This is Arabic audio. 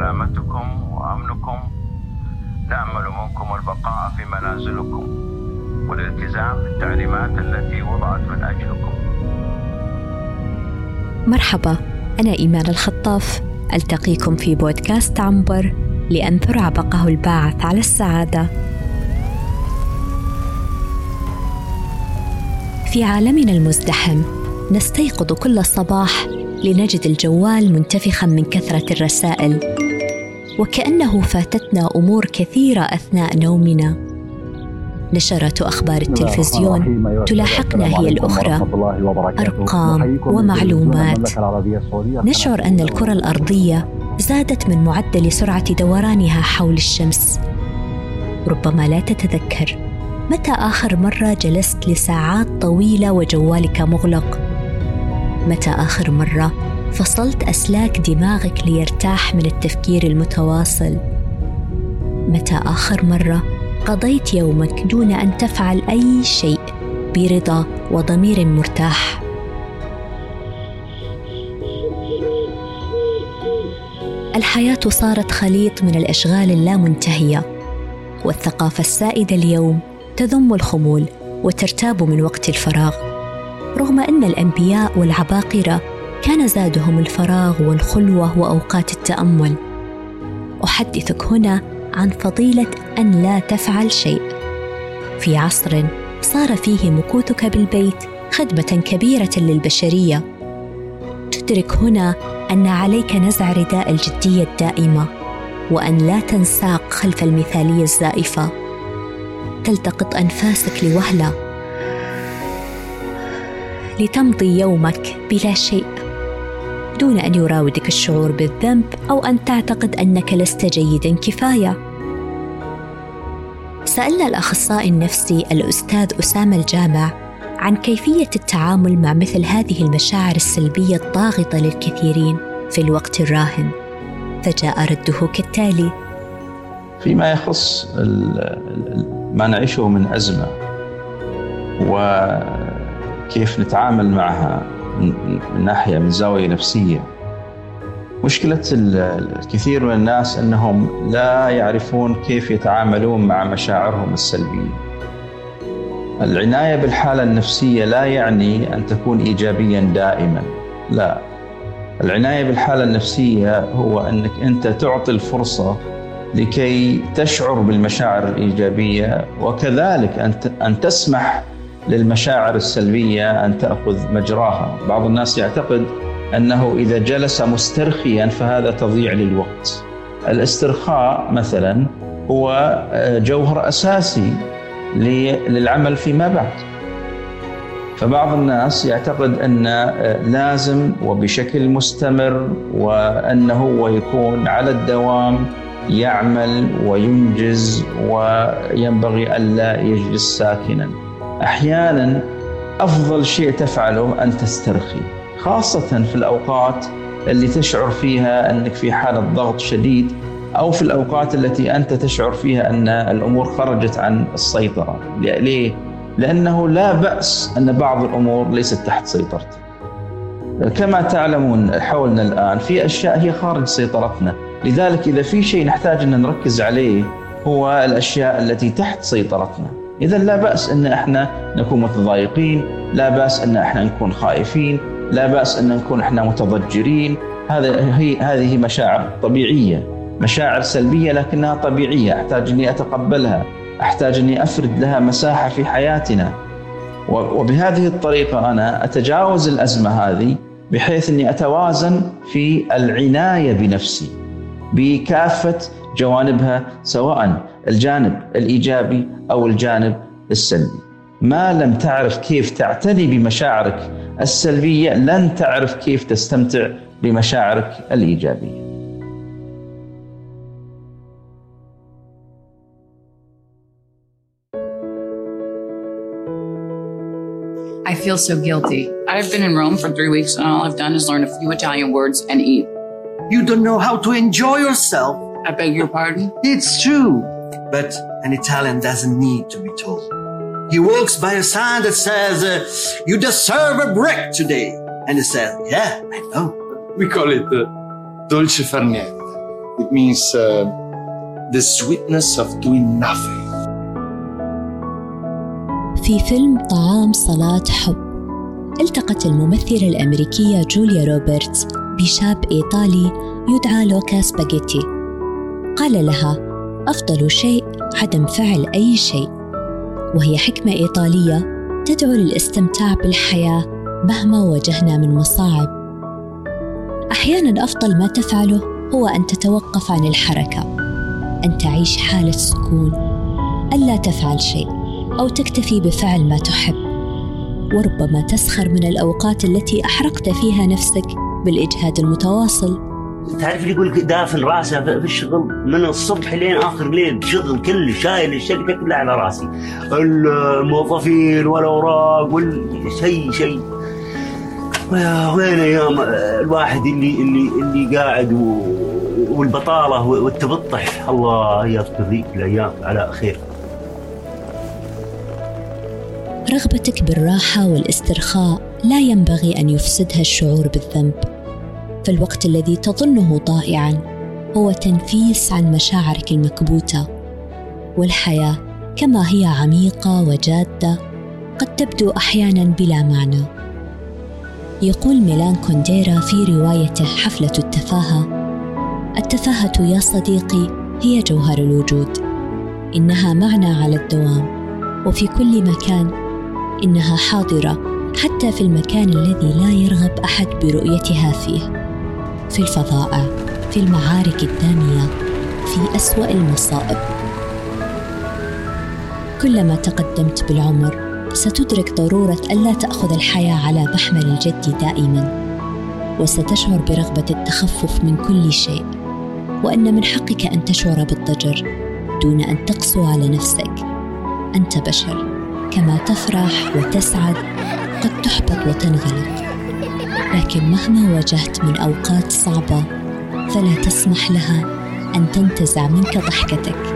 سلامتكم وأمنكم. نأمل منكم البقاء في منازلكم والالتزام بالتعليمات التي وضعت من أجلكم. مرحبا أنا إيمان الخطاف. ألتقيكم في بودكاست عنبر لأنثر عبقه الباعث على السعادة. في عالمنا المزدحم نستيقظ كل صباح لنجد الجوال منتفخا من كثرة الرسائل. وكأنه فاتتنا أمور كثيرة أثناء نومنا. نشرات أخبار التلفزيون تلاحقنا هي الأخرى. أرقام ومعلومات. نشعر أن الكرة الأرضية زادت من معدل سرعة دورانها حول الشمس. ربما لا تتذكر متى آخر مرة جلست لساعات طويلة وجوالك مغلق. متى آخر مرة فصلت أسلاك دماغك ليرتاح من التفكير المتواصل. متى آخر مرة قضيت يومك دون أن تفعل أي شيء برضا وضمير مرتاح؟ الحياة صارت خليط من الأشغال اللامنتهية والثقافة السائدة اليوم تذم الخمول وترتاب من وقت الفراغ. رغم أن الأنبياء والعباقرة كان زادهم الفراغ والخلوة وأوقات التأمل. أحدثك هنا عن فضيلة أن لا تفعل شيء. في عصر صار فيه مكوثك بالبيت خدمة كبيرة للبشرية. تدرك هنا أن عليك نزع رداء الجدية الدائمة وأن لا تنساق خلف المثالية الزائفة. تلتقط أنفاسك لوهلة. لتمضي يومك بلا شيء. دون أن يراودك الشعور بالذنب أو أن تعتقد أنك لست جيدا كفاية. سألنا الأخصائي النفسي الأستاذ أسامة الجامع عن كيفية التعامل مع مثل هذه المشاعر السلبية الضاغطة للكثيرين في الوقت الراهن فجاء رده كالتالي. فيما يخص ما نعيشه من أزمة وكيف نتعامل معها من ناحية من زاوية نفسية. مشكلة الكثير من الناس أنهم لا يعرفون كيف يتعاملون مع مشاعرهم السلبية. العناية بالحالة النفسية لا يعني أن تكون ايجابيا دائما لا. العناية بالحالة النفسية هو أنك أنت تعطي الفرصة لكي تشعر بالمشاعر الإيجابية وكذلك أن أن تسمح للمشاعر السلبية أن تأخذ مجراها، بعض الناس يعتقد أنه إذا جلس مسترخيا فهذا تضييع للوقت. الاسترخاء مثلا هو آه، جوهر أساسي للعمل فيما بعد. فبعض الناس يعتقد أن آه، لازم وبشكل مستمر وأنه هو يكون على الدوام يعمل وينجز وينبغي ألا يجلس ساكنا. أحيانا أفضل شيء تفعله أن تسترخي خاصة في الأوقات اللي تشعر فيها أنك في حالة ضغط شديد أو في الأوقات التي أنت تشعر فيها أن الأمور خرجت عن السيطرة. ليه؟ لأنه لا بأس أن بعض الأمور ليست تحت سيطرتك. كما تعلمون حولنا الآن في أشياء هي خارج سيطرتنا. لذلك إذا في شيء نحتاج أن نركز عليه هو الأشياء التي تحت سيطرتنا. إذا لا بأس أن إحنا نكون متضايقين لا بأس أن إحنا نكون خائفين لا بأس أن نكون إحنا متضجرين. هذا هي هذه مشاعر طبيعية مشاعر سلبية لكنها طبيعية. أحتاج أني أتقبلها أحتاج أني أفرد لها مساحة في حياتنا. وبهذه الطريقة أنا أتجاوز الأزمة هذه بحيث أني أتوازن في العناية بنفسي. بكافة جوانبها سواء الجانب الإيجابي أو الجانب السلبي. ما لم تعرف كيف تعتني بمشاعرك السلبية لن تعرف كيف تستمتع بمشاعرك الإيجابية. I feel so guilty. I've been in Rome for three weeks and all I've done is learn a few Italian words and eat. You don't know how to enjoy yourself. I beg your pardon? It's true. But an Italian doesn't need to be told. He walks by a sign that says, uh, You deserve a break today. And he says, Yeah, I know. We call it uh, dolce far niente. It means uh, the sweetness of doing nothing. في فيلم طعام صلاة حب التقت الممثلة الأمريكية جوليا روبرتس بشاب إيطالي يدعى لوكا سباجيتي. قال لها أفضل شيء عدم فعل أي شيء. وهي حكمة إيطالية تدعو للاستمتاع بالحياة مهما واجهنا من مصاعب. أحيانا أفضل ما تفعله هو أن تتوقف عن الحركة أن تعيش حالة سكون ألا تفعل شيء أو تكتفي بفعل ما تحب. وربما تسخر من الأوقات التي أحرقت فيها نفسك بالإجهاد المتواصل. تعرف اللي يقول دافن راسه في الشغل من الصبح لين آخر ليل شغل كل شايل الشركة كلها على راسي. الموظفين والأوراق والشيء شيء وين أيام الواحد اللي اللي اللي قاعد والبطالة والتبطح. الله يذكر ذيك الأيام على خير. رغبتك بالراحة والاسترخاء لا ينبغي أن يفسدها الشعور بالذنب فالوقت الذي تظنه ضائعا هو تنفيس عن مشاعرك المكبوتة والحياة كما هي عميقة وجادة قد تبدو أحيانا بلا معنى. يقول ميلان كونديرا في روايته حفلة التفاهة التفاهة يا صديقي هي جوهر الوجود إنها معنى على الدوام وفي كل مكان إنها حاضرة حتى في المكان الذي لا يرغب أحد برؤيتها فيه في الفضاء في المعارك الدامية في أسوأ المصائب. كلما تقدمت بالعمر ستدرك ضرورة ألا تأخذ الحياة على محمل الجد دائما وستشعر برغبة التخفف من كل شيء وأن من حقك أن تشعر بالضجر دون أن تقسو على نفسك. أنت بشر كما تفرح وتسعد قد تحبط وتنغلق. لكن مهما واجهت من أوقات صعبة فلا تسمح لها أن تنتزع منك ضحكتك.